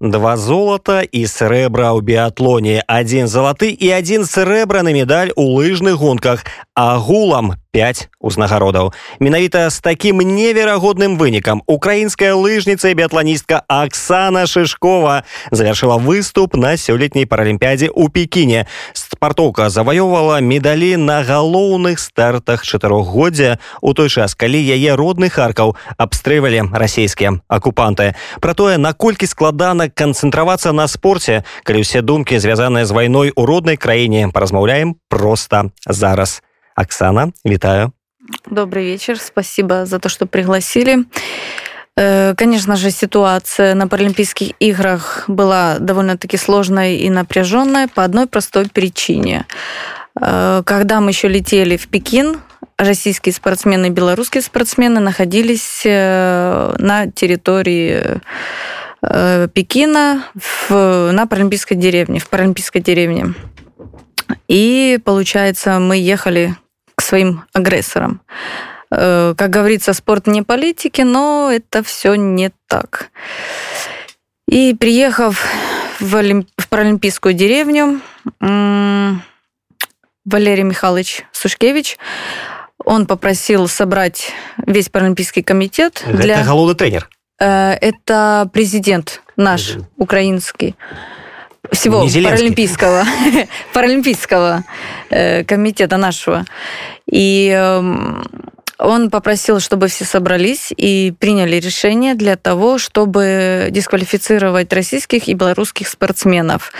два золата і срэбра ў біатлоне адзін залаты і адзін срэбраны медаль у лыжных гонках агулам 5 узнагародаў менавіта з такім неверагодным вынікам украінская лыжніца і біатланістка Аксана шышкова завяршыла выступ на сёлетняй паралімпіядзе ў пекіне спартоўка заваёўвала медалі на галоўных стартах чатырохгоддзя у той час калі яе родны харкаў абстрывалі расійскія акупанты про тое наколькі складана канцэнтравацца на спорце калі ўсе думкі звязаныя з вайной у роднай краіне паразмаўляем просто зараз а Оксана, витаю. Добрый вечер, спасибо за то, что пригласили. Э, конечно же, ситуация на Паралимпийских играх была довольно-таки сложной и напряженной по одной простой причине. Э, когда мы еще летели в Пекин, российские спортсмены и белорусские спортсмены находились э, на территории Пекина в, на Паралимпийской деревне, в Паралимпийской деревне. И, получается, мы ехали к своим агрессорам. Э, как говорится, спорт не политики, но это все не так. И приехав в, Олимп... в Паралимпийскую деревню, Валерий Михайлович Сушкевич, он попросил собрать весь Паралимпийский комитет. Это для... голодный тренер? Э, это президент наш, украинский всего паралимпийского, паралимпийского э, комитета нашего. И эм, он попросил, чтобы все собрались и приняли решение для того, чтобы дисквалифицировать российских и белорусских спортсменов.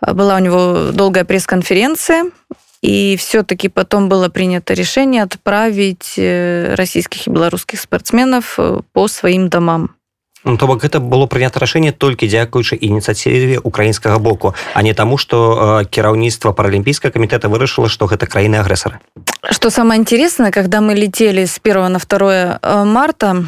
Была у него долгая пресс-конференция, и все-таки потом было принято решение отправить э, российских и белорусских спортсменов э, по своим домам. Ну, то бок гэта было прынята рашэнне толькі дзякуючы ініцыятыве украінскага боку а не таму что э, кіраўніцтва паралімпійскага камітэта вырашыла что гэта краіны агрэсары что самое интересное когда мы летели с 1 на 2 э, марта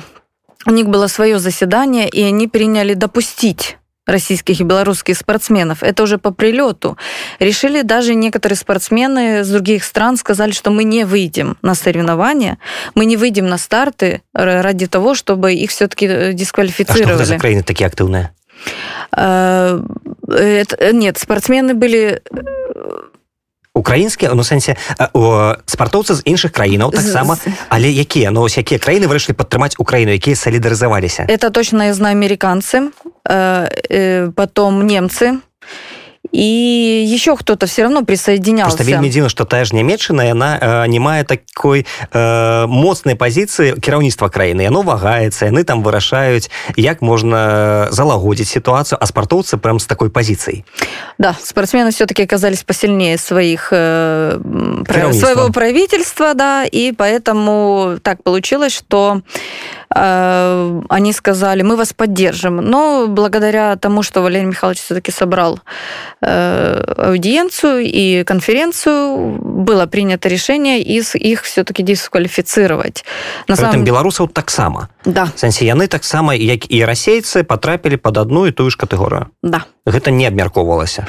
у них было свое заседание и они приняли допустить российских и белорусских спортсменов. Это уже по прилету. Решили даже некоторые спортсмены с других стран сказали, что мы не выйдем на соревнования, мы не выйдем на старты ради того, чтобы их все-таки э, дисквалифицировали. А что за краины такие активные? Э, нет, спортсмены были украінскія ну сэнсе спартоўцы з іншых краінаў таксама але якія? Ну ось якія краіны вырашылі падтрымаць украіну якія салідарызаваліся? Это точно я знаю американцы э, э, потом немцы и еще кто-то все равно присоединялся. Просто вельмі дзіўна, што тая ж нямецчына яна э, не мае такой э, моцнай пазіцыі кіраўніцтва краіны. Яно вагаецца, яны там вырашаюць, як можна залагодзіць ситуацию, а спартоўцы прям с такой позицией. Да, спортсмены все-таки оказались посильнее своих, э, своего правительства, да, и поэтому так получилось, что Э, они сказали, мы вас поддержим. Но благодаря тому, что Валерий Михайлович все-таки собрал э, аудиенцию и конференцию, было принято решение из их все-таки дисквалифицировать. На самом... белорусов так само. Да. Сенсі яны таксама як і расейцы потрапілі под одну і тую ж катэгорыю. Да. Гэта не абмяркоўвалася.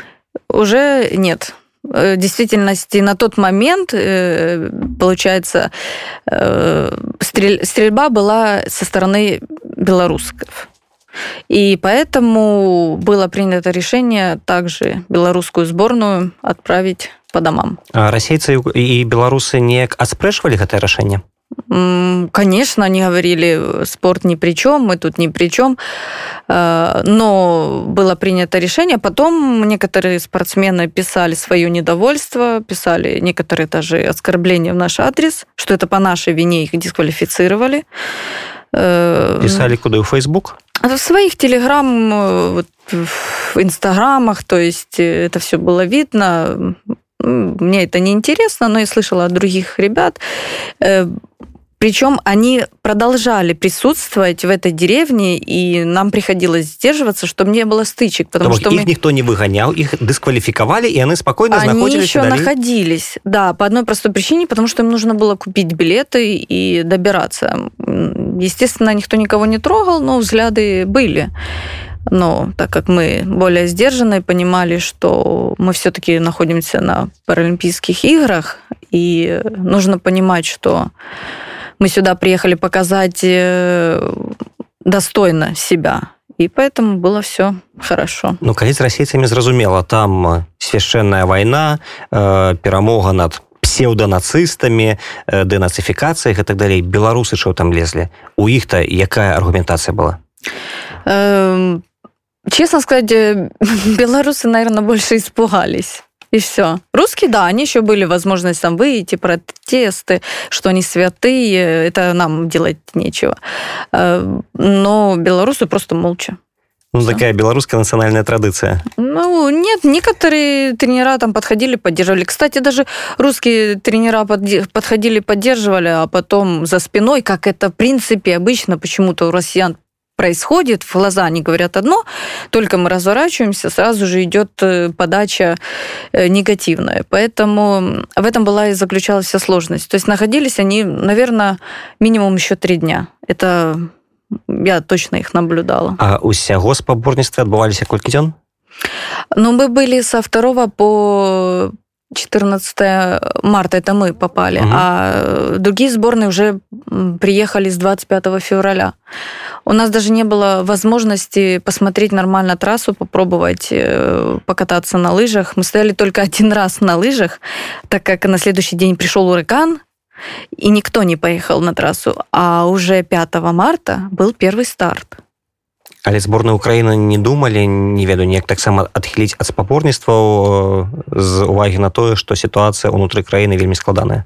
Уже нет. Э, действительности на тот момент, э, получается, э, стрельба была со стороны белорусских. И поэтому было принято решение также белорусскую сборную отправить по домам. А расейцы и белорусы не аспрэшвалі гэтае рашэнне? Конечно, они говорили, спорт ни при чем, мы тут ни при чем. Э, но было принято решение. Потом некоторые спортсмены писали свое недовольство, писали некоторые даже оскорбления в наш адрес, что это по нашей вине их дисквалифицировали. Э, писали куда? В Facebook? В своих телеграм, в инстаграмах, то есть это все было видно. Мне это не интересно, но я слышала от других ребят. Э, Причем они продолжали присутствовать в этой деревне, и нам приходилось сдерживаться, чтобы не было стычек. Потому То что их мы... никто не выгонял, их дисквалификовали, и они спокойно они находились Они еще далее. находились, да, по одной простой причине, потому что им нужно было купить билеты и добираться. Естественно, никто никого не трогал, но взгляды были. Но так как мы более сдержанные, понимали, что мы все-таки находимся на Паралимпийских играх, и нужно понимать, что мы сюда приехали показать э, достойно себя. и поэтому было все хорошо. Ну калі з расейцамі зразумела там свяшчэнная вайна э, перамога над псеўданацыстамі э, дэнацыфікацыях і так далей беларусы що там лезлі у іх-то якая аргументацыя была? Э, честно сказать белорусы наверное больше испугались и все. Русские, да, они еще были возможность там выйти, протесты, что они святые, это нам делать нечего. Э, но белорусы просто молча. Ну, Все. такая белорусская национальная традиция. Ну, нет, некоторые тренера там подходили, поддерживали. Кстати, даже русские тренера подходили, поддерживали, а потом за спиной, как это в принципе обычно почему-то у россиян происходит, в глаза они говорят одно, только мы разворачиваемся, сразу же идет э, подача э, негативная. Поэтому в этом была и заключалась вся сложность. То есть находились они, наверное, минимум еще три дня. Это я точно их наблюдала. А усяго спаборніцтва адбываліся колькі дзён? Ну, мы были со 2 по 14 марта это мы попали, угу. а другие сборные уже приехали с 25 февраля. У нас даже не было возможности посмотреть нормально трассу, попробовать э, покататься на лыжах. Мы стояли только один раз на лыжах, так как на следующий день пришел ураган, и никто не поехал на трассу. А уже 5 марта был первый старт але зборная Украіны не думалі не ведаю неяк таксама адхіліць ад спаборніцтваў з увагі на тое што сітуацыя ўнутры краіны вельмі складаная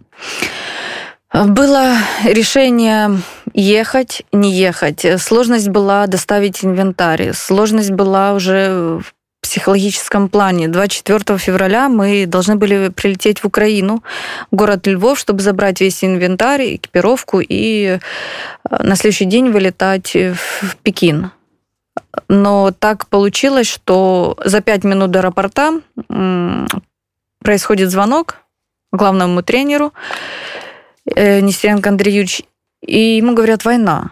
было решение ехать не ехать сложность была доставить инвентарь сложность была уже в психологическом плане 24 февраля мы должны были прилететь в Украину город Львов чтобы забрать весь инвентарь экипировку и на следующий день вылетать в Пекин но так получилось, что за пять минут до аэропорта происходит звонок главному тренеру э, Нестеренко Андреевич, и ему говорят «война».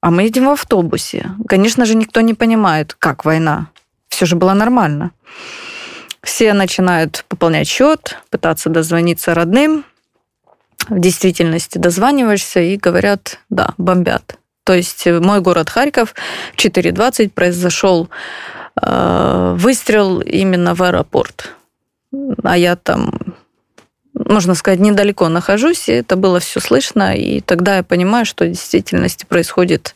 А мы едем в автобусе. Конечно же, никто не понимает, как война. Все же было нормально. Все начинают пополнять счет, пытаться дозвониться родным. В действительности дозваниваешься и говорят, да, бомбят. То есть э, мой город Харьков в 4.20 произошел э, выстрел именно в аэропорт. А я там, можно сказать, недалеко нахожусь, и это было все слышно, и тогда я понимаю, что в действительности происходит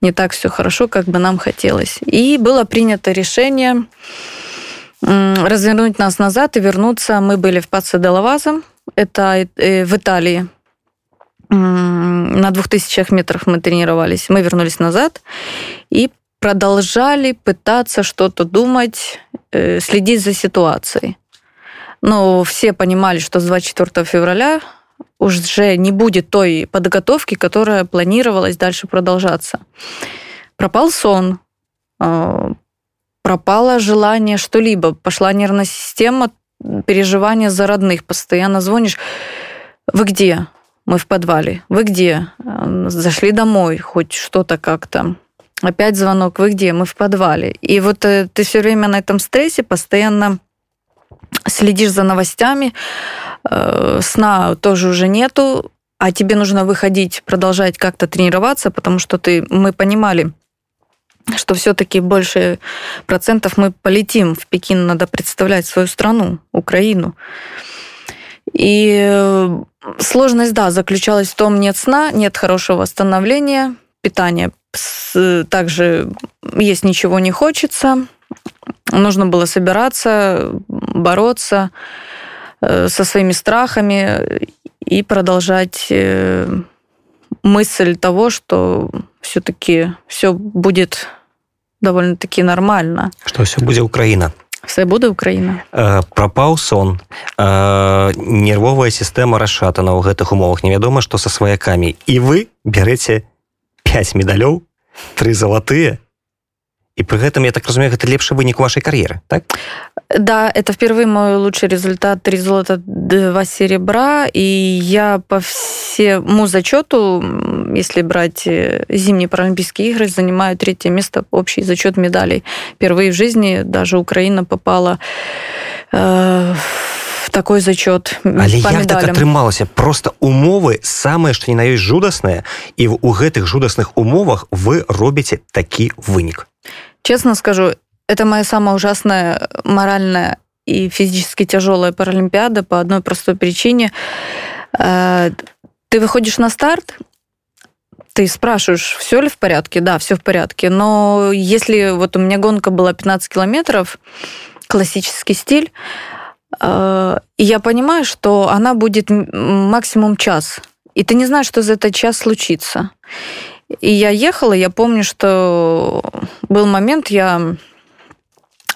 не так все хорошо, как бы нам хотелось. И было принято решение развернуть нас назад и вернуться. Мы были в Паце это э, в Италии, на 2000 метрах мы тренировались. Мы вернулись назад и продолжали пытаться что-то думать, э, следить за ситуацией. Но все понимали, что с 24 февраля уже не будет той подготовки, которая планировалась дальше продолжаться. Пропал сон, э, пропало желание что-либо, пошла нервная система, переживания за родных. Постоянно звонишь, вы где? Мы в подвале. Вы где? Зашли домой, хоть что-то как-то. Опять звонок, вы где? Мы в подвале. И вот э, ты все время на этом стрессе постоянно следишь за новостями, э, сна тоже уже нету, а тебе нужно выходить, продолжать как-то тренироваться, потому что ты, мы понимали, что все-таки больше процентов мы полетим в Пекин, надо представлять свою страну, Украину. И э, сложность, да, заключалась в том, нет сна, нет хорошего восстановления, питания также есть ничего не хочется. Нужно было собираться, бороться э, со своими страхами и продолжать э, мысль того, что все-таки все будет довольно-таки нормально. Что все будет Украина. Все буде Україна. Э, прапаў сон. Э, нервовая сістэма расшатана ў гэтых умовах. Невядома што са сваякамі. І вы бярэце 5 медалёў три залатыя. И при этом я так разумею это лепшы вынік вашей карьеры так да это впервые мой лучший результат три золота два серебра и я по всему зачету если брать э, зимние паралимпийские игры занимаю третье место общий зачет медалей впервые в жизни даже украина попала э, такой зачет але як так атрымалася просто умовы самые что не на ёсць жудасныя і у гэтых жудасных умовах вы робіце такі вынік честно скажу это моя самая ужасная моральная и физически тяжелая паралимпиада по одной простой причине э, ты выходишь на старт ты спрашиваешь, все ли в порядке? Да, все в порядке. Но если вот у меня гонка была 15 километров, классический стиль, э, и я понимаю, что она будет максимум час. И ты не знаешь, что за этот час случится. И я ехала, я помню, что был момент, я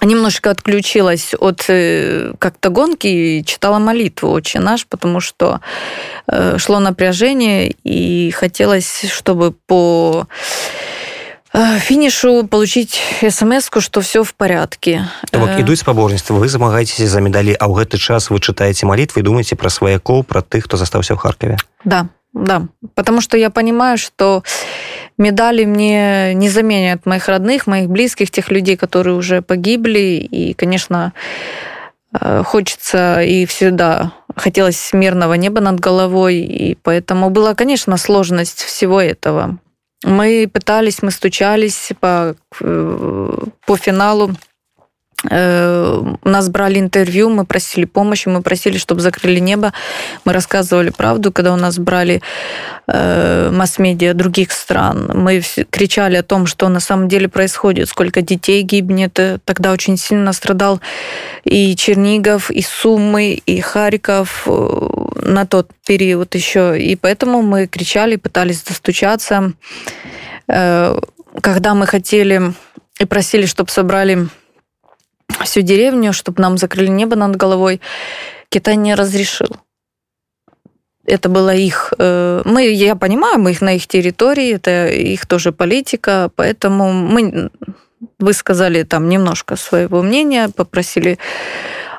немножко отключилась от э, как-то гонки и читала молитву «Отче наш», потому что э, шло напряжение, и хотелось, чтобы по э, финишу получить смс что все в порядке бок ідуць спаборніцтва вы замагаецеся за медалі а ў гэты час вы чытаеце молитвы думаете про сваякоў про тых хто застаўся в харкаве да да потому что я понимаю что медали мне не заменят моих родных, моих близких, тех людей, которые уже погибли. И, конечно, э, хочется и всегда хотелось мирного неба над головой. И поэтому была, конечно, сложность всего этого. Мы пытались, мы стучались по, э, по финалу Э, нас брали интервью, мы просили помощи, мы просили, чтобы закрыли небо. Мы рассказывали правду, когда у нас брали э, масс-медиа других стран. Мы кричали о том, что на самом деле происходит, сколько детей гибнет. Тогда очень сильно страдал и Чернигов, и Сумы, и Харьков э, на тот период еще. И поэтому мы кричали, пытались достучаться. Когда мы хотели и просили, чтобы собрали всю деревню, чтобы нам закрыли небо над головой. Китай не разрешил. Это была их... Э, мы, я понимаю, мы их на их территории, это их тоже политика, поэтому мы высказали там немножко своего мнения, попросили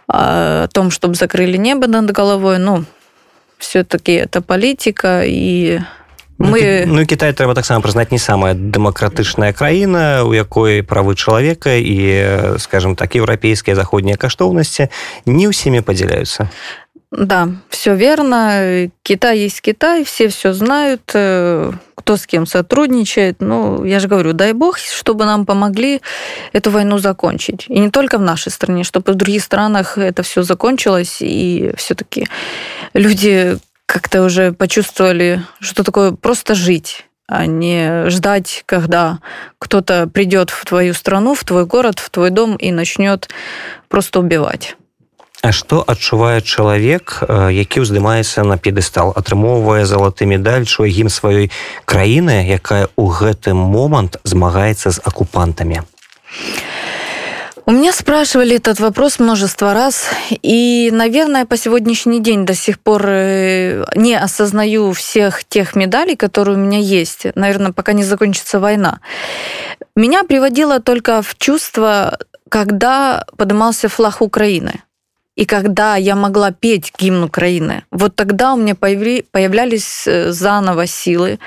о том, чтобы закрыли небо над головой. Ну, все-таки это политика, и мы ну Кітай трэба таксама прызнаць не самая дэмакратычная краіна у якой правы чалавека і скажем так еўрапейскія заходнія каштоўнасці не ўсімі падзяляюцца Да, все верно. Китай есть Китай, все все знают, э, кто с кем сотрудничает. Ну, я же говорю, дай бог, чтобы нам помогли эту войну закончить. И не только в нашей стране, чтобы в других странах это все закончилось, и все-таки люди как-то уже почувствовали, что такое просто жить а не ждать, когда кто-то придет в твою страну, в твой город, в твой дом и начнет просто убивать. А што адчувае чалавек, які ўздымаецца на п'едэстал, атрымоўвае залаты медаль, чуе гім сваёй краіны, якая ў гэты момант змагаецца з акупантамі. У меня спрашивали этот вопрос множество раз, и, наверное, по сегодняшний день до сих пор э, не осознаю всех тех медалей, которые у меня есть, наверное, пока не закончится война. Меня приводило только в чувство, когда поднимался флаг Украины. И когда я могла петь гимн Украины, вот тогда у меня появлялись э, заново силы,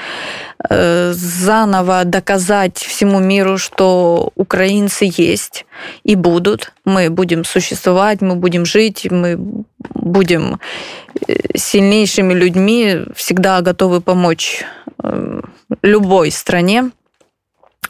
э, заново доказать всему миру, что украинцы есть и будут. Мы будем существовать, мы будем жить, мы будем э, сильнейшими людьми, всегда готовы помочь любой стране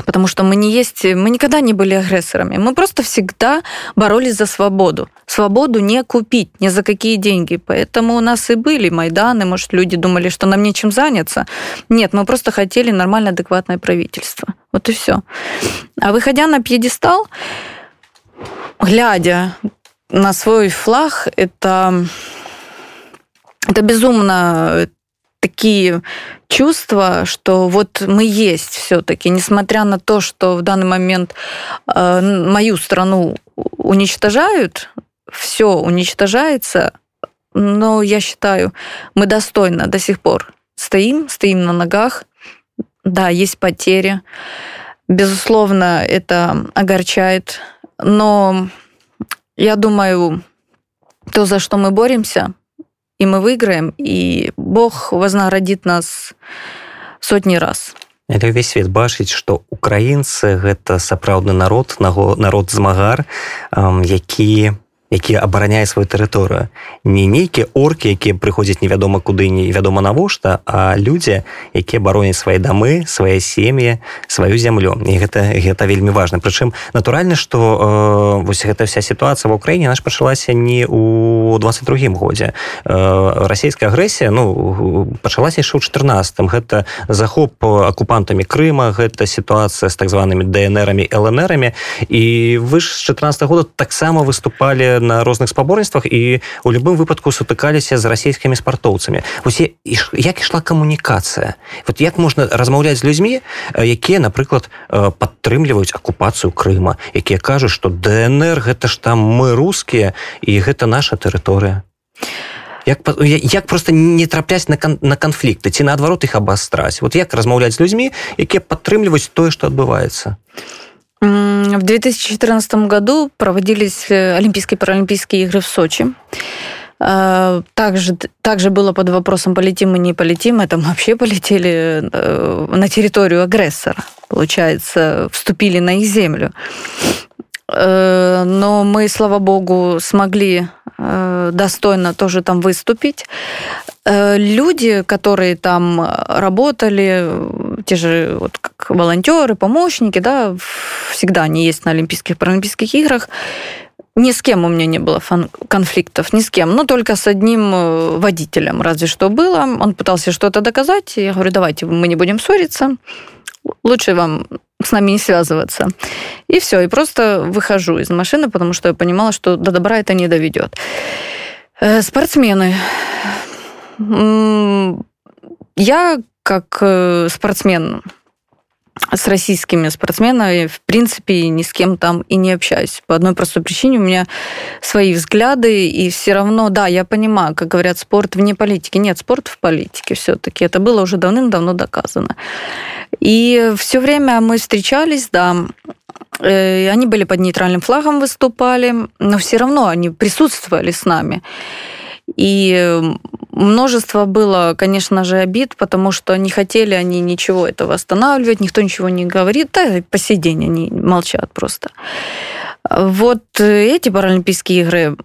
потому что мы не есть, мы никогда не были агрессорами. Мы просто всегда боролись за свободу. Свободу не купить ни за какие деньги. Поэтому у нас и были Майданы, может, люди думали, что нам нечем заняться. Нет, мы просто хотели нормальное, адекватное правительство. Вот и все. А выходя на пьедестал, глядя на свой флаг, это, это безумно такие чувства, что вот мы есть все-таки, несмотря на то, что в данный момент э, мою страну уничтожают, все уничтожается, но я считаю, мы достойно до сих пор стоим, стоим на ногах. Да, есть потери. Безусловно, это огорчает, но я думаю, то, за что мы боремся, и мы выиграем, и Бог вознаградит нас сотни раз. Это весь свет бачыць, што украінцы гэта сапраўдны народ, народ змагар, які які абараняе сваю тэрыторыю. Не нейкія оркі якія прыходзяць невядома куды невядома навошта а людзі якія бароняць свае дамы свае сем'і сваю зямлю. І гэта гэта вельмі важна. Прычым натуральна што э, вось гэта вся сітуацыя в Україніне наш пачалася не у 22 годзе. Э, расійская агрэсія ну пачалася яшчэ ў 14 гэта захоп акупантамі Крыма гэта сітуацыя з так званымі днрами лнрами і вы ж з 14 года таксама выступалі на розных спаборніцтвах і у любым выпадку сутыкаліся з расійскімі спартоўцамі. Усе як ішла камунікацыя? Вот як можна размаўляць з людзьмі якія напрыклад падтрымліваюць акупацыю Крыма якія кажуць што днр гэта ж там мы рускія і гэта наша тэрыторыя? Як як просто не трапляць на кан, на канфлікты ці наадварот іх абастраць? Вот як размаўляць з людзьмі якія падтрымліваюць тое што адбываецца? а В 2014 году проводились э, Олимпийские и Паралимпийские игры в Сочи. А, также, также было под вопросом, полетим мы, не полетим. Это мы вообще полетели э, на территорию агрессора. Получается, вступили на их землю. Э, но мы, слава богу, смогли достойно тоже там выступить. Люди, которые там работали, те же вот как волонтеры, помощники, да, всегда они есть на Олимпийских, Паралимпийских играх. Ни с кем у меня не было конфликтов, ни с кем, но только с одним э, водителем разве что было. Он пытался что-то доказать, я говорю, давайте мы не будем ссориться, лучше вам с нами не связываться. И все, и просто выхожу из машины, потому что я понимала, что до добра это не доведет. Э, спортсмены. Я как э, спортсмен с российскими спортсменами, в принципе, ни с кем там и не общаюсь. По одной простой причине у меня свои взгляды, и все равно, да, я понимаю, как говорят, спорт вне политики. Нет, спорт в политике все-таки. Это было уже давным-давно доказано. И все время мы встречались, да, э, они были под нейтральным флагом выступали, но все равно они присутствовали с нами. И множество было, конечно же, обид, потому что не хотели они ничего этого останавливать, никто ничего не говорит, да, по сей день они молчат просто. Вот эти Паралимпийские игры,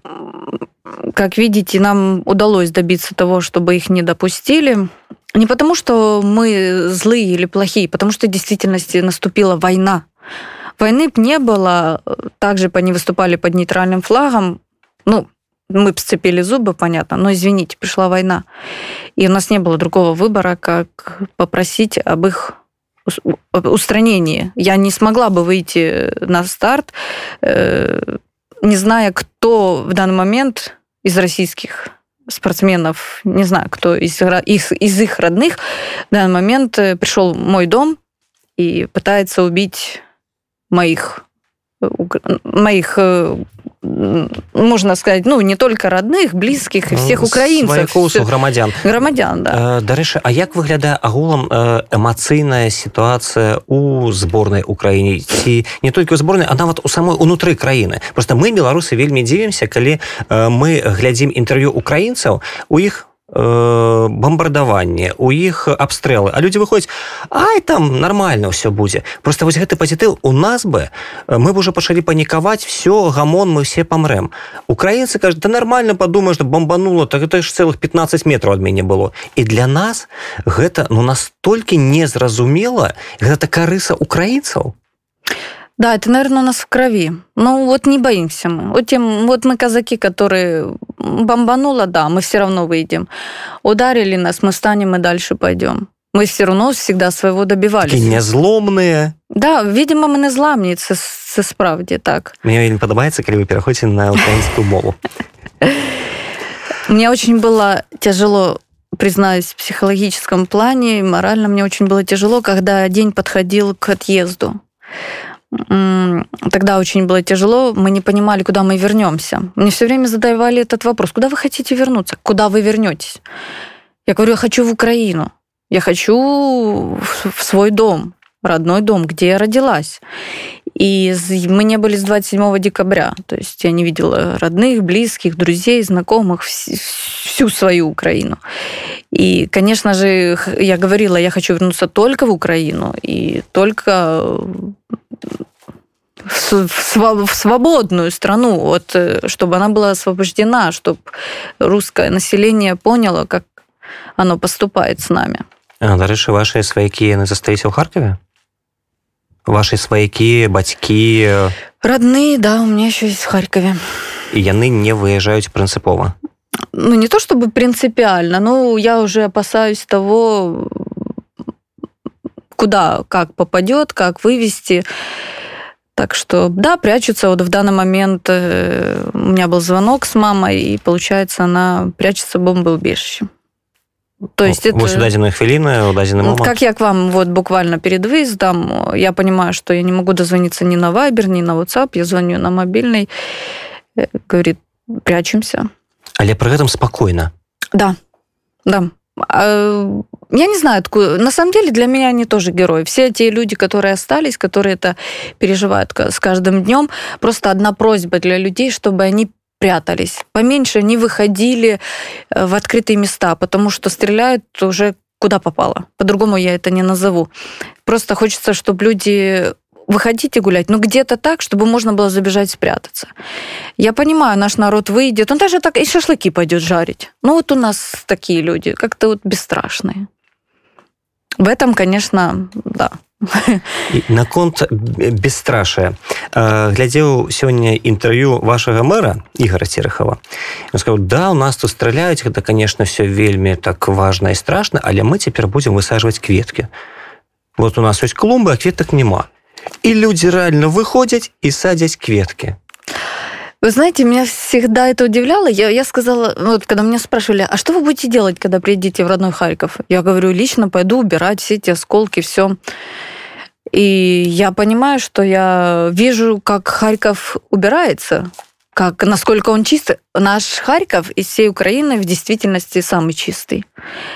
как видите, нам удалось добиться того, чтобы их не допустили. Не потому, что мы злые или плохие, потому что в действительности наступила война. Войны не было, также они выступали под нейтральным флагом, ну, мы сцепили зубы, понятно, но извините, пришла война. И у нас не было другого выбора, как попросить об их устранении. Я не смогла бы выйти на старт, э, не зная, кто в данный момент из российских спортсменов, не знаю, кто из их, из их родных в данный момент э, пришел в мой дом и пытается убить моих моих можно сказать ну не только родных близких и всех украінцев грамадзян грамадзян да. Э, дарэчы А як выглядае агулам эмацыйная сітуацыя у зборнай Украіне ці не толькі ў зборнай а нават у самой унутры краіны? Просто мы беларусы вельмі дзівімся калі э, мы глядзім інтэрв'ю украінцаў у іх Э, бомбардаванне у іх абстрэлы а людзі выходзяць ай там нормально все будзе просто вось гэты пазітыў у нас бы э, мы бы уже пачалі панікаваць все гамон мы все памрэм украінцы кажуць да нормально падумаеш что бомбанула так это ж цэлых 15 метров ад мяне было і для нас гэта ну настолькі незразумела гэта карыса украінцаў Да, это, наверное, у нас в крови. Ну, вот не боимся мы. Вот, тем, вот мы казаки, которые бомбануло, да, мы все равно выйдем. Ударили нас, мы встанем и дальше пойдем. Мы все равно всегда своего добивались. Такие незломные. Да, видимо, мы не зламні, це, це справді так. Мне не подобается, когда вы переходите на украинскую мову. Мне очень было тяжело признаюсь, в психологическом плане, морально мне очень было тяжело, когда день подходил к отъезду. Тогда очень было тяжело, мы не понимали, куда мы вернемся. Мне все время задавали этот вопрос, куда вы хотите вернуться, куда вы вернетесь? Я говорю, я хочу в Украину, я хочу в свой дом, родной дом, где я родилась. И мы не были с 27 декабря, то есть я не видела родных, близких, друзей, знакомых, всю свою Украину. И, конечно же, я говорила, я хочу вернуться только в Украину и только в свободную страну, вот, э, чтобы она была освобождена, чтобы русское население поняло, как оно поступает с нами. А, дарэчы ваши сваякі яны засталіся ў харкаве ваши сваякі бацькі родные да у меня еще есть в харькове і яны не выязджаюць прынцыпова ну не то чтобы принципиально но я уже опасаюсь того куда как попадет как вывести так что да прячутся вот в данный момент э, у меня был звонок с мамой и получается она прячется бомбоубежищем То есть это... Вось дадзеную хвіліны дадзены момент. Как я к вам вот буквально перед выездом, я понимаю, что я не могу дозвониться ни на Viber, ни на WhatsApp, я звоню на мобильный, э, говорит, прячемся. Але при этом спокойно. Да, да. А, я не знаю, откуда. На самом деле для меня они тоже герои. Все те люди, которые остались, которые это переживают с каждым днем, просто одна просьба для людей, чтобы они прятались. Поменьше не выходили э, в открытые места, потому что стреляют уже куда попало. По-другому я это не назову. Просто хочется, чтобы люди выходите гулять, но где-то так, чтобы можно было забежать спрятаться. Я понимаю, наш народ выйдет, он даже так и шашлыки пойдет жарить. Ну вот у нас такие люди, как-то вот бесстрашные. В этом, конечно, да, наконт бесстрашая глядзеў сёння інтэрв'ю вашага мэра ігора серыхава сказал да у нас тут страляюць гэта конечно все вельмі так важно і страшно але мы цяпер будем высаживать кветки вот у нас ёсць клумбы а кветак няма і люди реально выходзяць і садзяць кветки Вы знаете, меня всегда это удивляло. Я, я сказала, ну, вот когда меня спрашивали, а что вы будете делать, когда приедете в родной Харьков? Я говорю, лично пойду убирать все эти осколки, все. И я понимаю, что я вижу, как Харьков убирается, как, насколько он чистый. Наш Харьков из всей Украины в действительности самый чистый.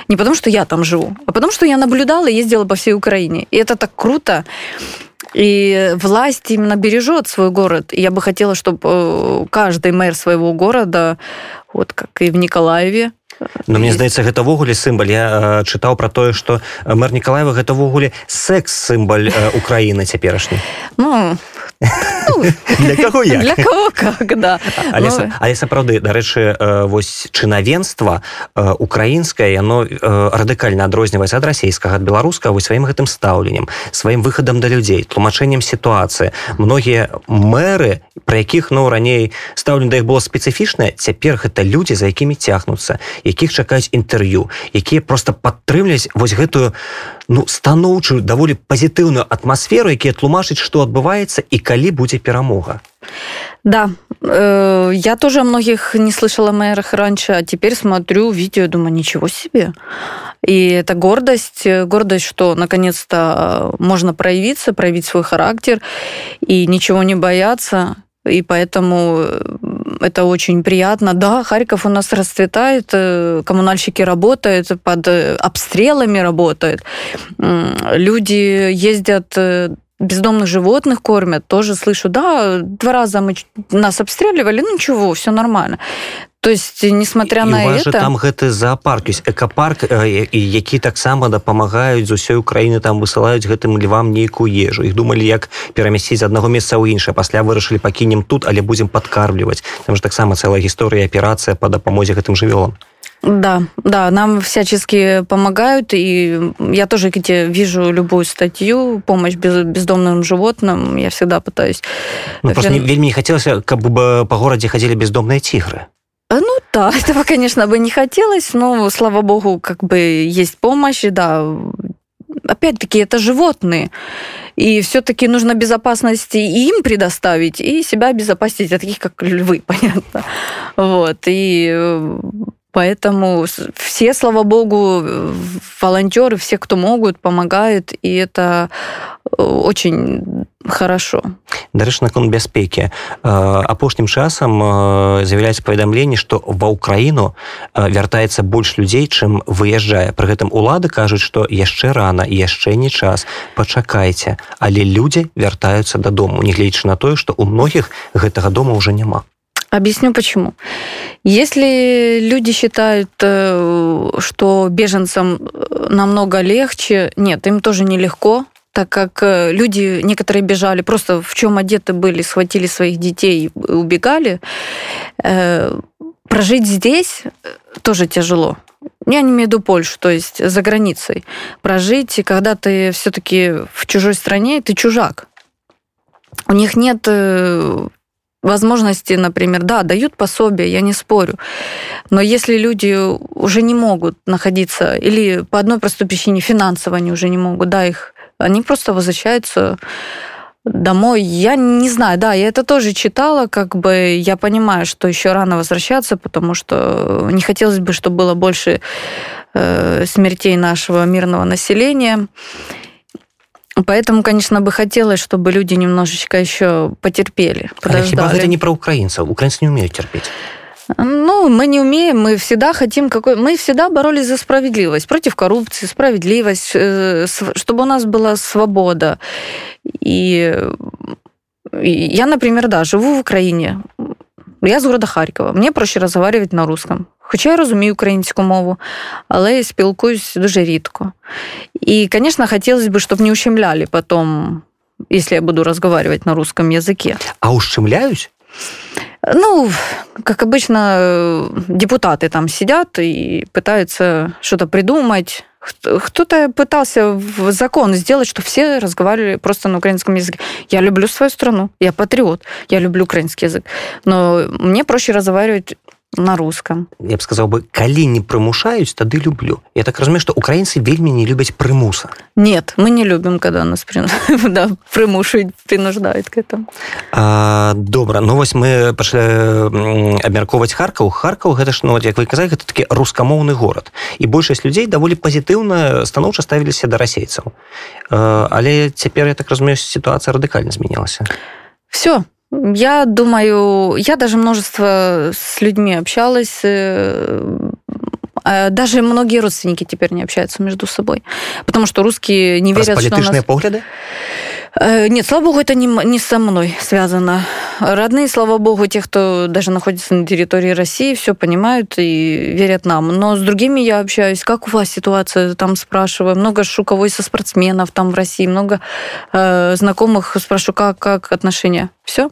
Не потому, что я там живу, а потому, что я наблюдала и ездила по всей Украине. И это так круто. И власть именно бережет свой город. И я бы хотела, чтобы э, каждый мэр своего города, вот как и в Николаеве, Но мне здаецца гэта ввогуле сімбаль. Я э, чытаў пра тое што мэр Нікалаева гэта ввогуле секс-сімбаль э, Украіны цяперашні ну, ну, для кого я для кого как да. Але, ну... але сапраўды дарэчы вось чынавенства украінскае яно радыкальна адрозніваецца ад расійскага ад беларускага вось сваім гэтым стаўленнем сваім выхадам да людзей тлумачэннем сітуацыі. Многія мэры про якіх ну раней стаўлен да іх было спецыфічнае цяпер гэта людзі за якімі цягнуцца якіх чакаюць інтэрв'ю якія просто падтрымліваюць вось гэтую ну станоўчую даволі пазітыўную атмасферу якія тлумачыць што адбываецца і калі будзе перамога да э, я тоже многих не слышала мэрах раньше а теперь смотрю видео думаю ничего себе и это гордость гордость что наконец-то можно проявиться проявить свой характер и ничего не бояться и поэтому э, это очень приятно. Да, Харьков у нас расцветает, э, коммунальщики работают, под э, обстрелами работают. Люди ездят бездомных животных кормят, тоже слышу, да, два раза мы нас обстреливали, ну ничего, все нормально. То есть несмотря і, на это там гэты зоопарк есть экопарк і які таксама дапамагаюць з усёй Украіны там высылаюць гэтым львам нейкую ежу. Их думалі як перамясціць аднаго месца ў іншае пасля вырашылі пакінем тут але будзем падкармліваць. Там же таксама цэлая гісторыя аперацыя по дапамозе гэтым жывёлам Да, да, нам всячески помогают, и я тоже где вижу любую статью, помощь бездомным животным, я всегда пытаюсь... Ну, просто не, вельми не хотелось, как бы по городе ходили бездомные тигры. Э, ну да, этого, конечно, бы не хотелось, но, слава богу, как бы есть помощь, да. Опять-таки, это животные. И все-таки нужно безопасности и им предоставить, и себя обезопасить от таких, как львы, понятно. Вот. И э, Поэтому все, слава богу, волонтеры, все, кто могут, помогают, и это э, очень хорошо. Дарэч наконт бяспекі апошнім часам з'яўляецца паведамленне што ва ўкраіну вяртаецца больш людзей чым выязджае. Пры гэтым улады кажуць што яшчэ рана яшчэ не час. Пачакайце але людзі вяртаюцца дадому нягледзячы на тое што у многіх гэтага дома уже няма Объясню почему. Если люди считают, э, что беженцам э, намного легче, нет, им тоже нелегко, так как э, люди, некоторые бежали, просто в чем одеты были, схватили своих детей убегали. Прожить здесь тоже тяжело. Я не имею в виду Польшу, то есть за границей. Прожить, когда ты все-таки в чужой стране, ты чужак. У них нет возможности, например, да, дают пособие, я не спорю, но если люди уже не могут находиться, или по одной простой причине финансово они уже не могут, да, их, они просто возвращаются домой. Я не знаю, да, я это тоже читала, как бы я понимаю, что еще рано возвращаться, потому что не хотелось бы, чтобы было больше э, смертей нашего мирного населения. Поэтому, конечно, бы хотелось, чтобы люди немножечко еще потерпели. Хіба это не про украинцев. Украинцы не умеют терпеть. Ну, мы не умеем, мы всегда хотим какой... Мы всегда боролись за справедливость, против коррупции, справедливость, э, чтобы у нас была свобода. И я, например, да, живу в Украине. Я з города Харкова. Мені проще розмовляти на русском. Хоча я розумію українську мову, але спілкуюсь дуже рідко. І, звісно, хотілося б, щоб не ущемляли потом, если я буду разговаривать на русском языке. А ущемляюсь? Ну, как обычно, депутаты там сидят и пытаются что-то придумать, кто-то пытался в закон сделать, что все разговаривали просто на украинском языке. Я люблю свою страну, я патриот, я люблю украинский язык. Но мне проще разговаривать на русском. Я б сказаў бы калі не прымушаюць тады люблю я так разумею что украінцы вельмі не любяць прымуса нет мы не любим когда нас при... да, прымушаюць принуждают к этому. А, добра ну вось мы пашлі абмярковаць харкаў. Харкаў гэта ж ну як вы казалі гэта такі рускамоўны горад. І большасць людзей даволі пазітыўна станоўча ставіліся да расейцаў. Але цяпер я так разумею сітуацыя радыкальна змянілася. Все Я думаю, я даже множество с людьми общалась, э, а даже многие родственники теперь не общаются между собой, потому что русские не верят, что у нас... погляды? Э, нет, слава богу, это не, не со мной связано. Родные, слава богу, те, кто даже находится на территории России, все понимают и верят нам. Но с другими я общаюсь. Как у вас ситуация? Там спрашиваю. Много шуковой со спортсменов там в России, много э, знакомых спрашиваю, как, как отношения. Все.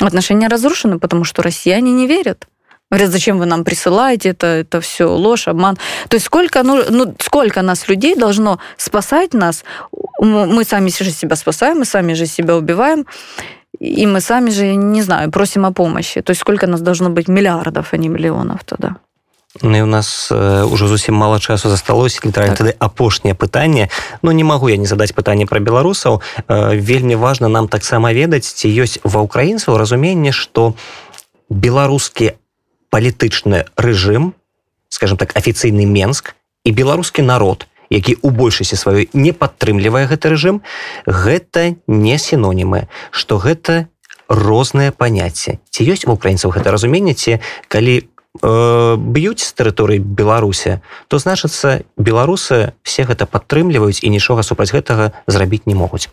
Отношения разрушены, потому что россияне не верят. Говорят, зачем вы нам присылаете, это, это все ложь, обман. То есть сколько, ну, ну, сколько нас людей должно спасать нас? Мы сами же себя спасаем, мы сами же себя убиваем, и мы сами же, не знаю, просим о помощи. То есть сколько нас должно быть миллиардов, а не миллионов тогда? Ну, і у нас уже зусім мало часу засталося літаральна так. тады апошняе пытанне но не магу я не задаць пытанне пра беларусаў вельмі важна нам таксама ведаць ці ёсць ва ўкраінцаў разуменне што беларускі палітычны рэжым скажем так афіцыйны менск і беларускі народ які у большасці сваёй не падтрымлівае гэты рэжым гэта не сінонімы што гэта розныя паняцці. Ці ёсць у украінцаў гэта разуменне ці калі б'юць з тэрыторыі беларусі то значыцца беларусы все гэта падтрымліваюць і нічога супраць гэтага зрабіць не могуць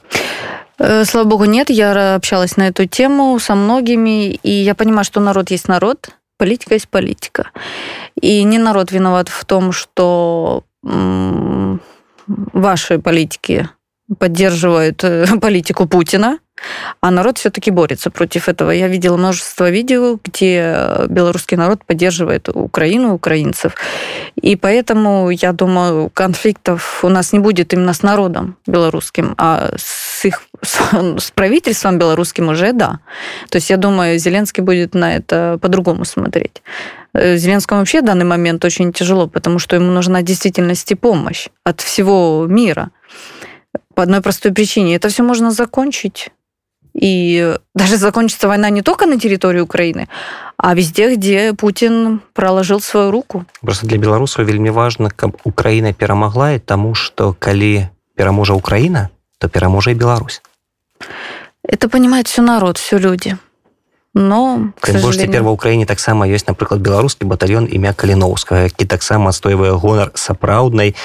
э, Слава богу, нет, я общалась на эту тему со многими, и я понимаю, что народ есть народ, политика есть политика. И не народ виноват в том, что ваши политики поддерживают э, политику Путина, а народ все-таки борется против этого. Я видела множество видео, где белорусский народ поддерживает Украину, украинцев. И поэтому, я думаю, конфликтов у нас не будет именно с народом белорусским, а с их с правительством белорусским уже да. То есть я думаю, Зеленский будет на это по-другому смотреть. Э, Зеленскому вообще в данный момент очень тяжело, потому что ему нужна действительности помощь от всего мира. По одной простой причине. Это все можно закончить и даже закончится война не только на территории Украины, а везде, где Путин проложил свою руку. Просто для беларусаў вельмі важно, каб Украина перамагла, тому что калі пераможа Украина, то пераможа и Беларусь. Это понимает все народ, все люди. Но больш цяпер ва ўкраіне таксама ёсць напрыклад беларускі батальён імя каліноўскага які таксама адстойвае гонар сапраўднай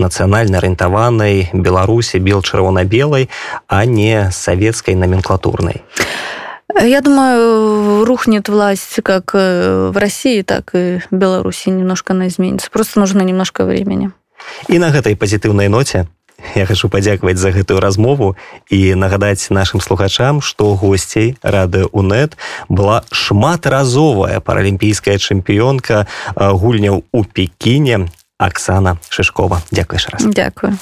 нацыянальна арыентаванай беларусі бел чырвона-белай а не савецкай номенклатурнай Я думаю, рухнет власть как в России, так и в Беларуси немножко она изменится. Просто нужно немножко времени. І на гэтай пазітыўнай ноце я хочу падзякаваць за гэтую размову і нагадаць нашим слухачам што госцей рады унет была шматразовая паралімпійская чэмпіёнка гульняў у пекіне Оксана шишкова. Дзякуеш раз. Дзякую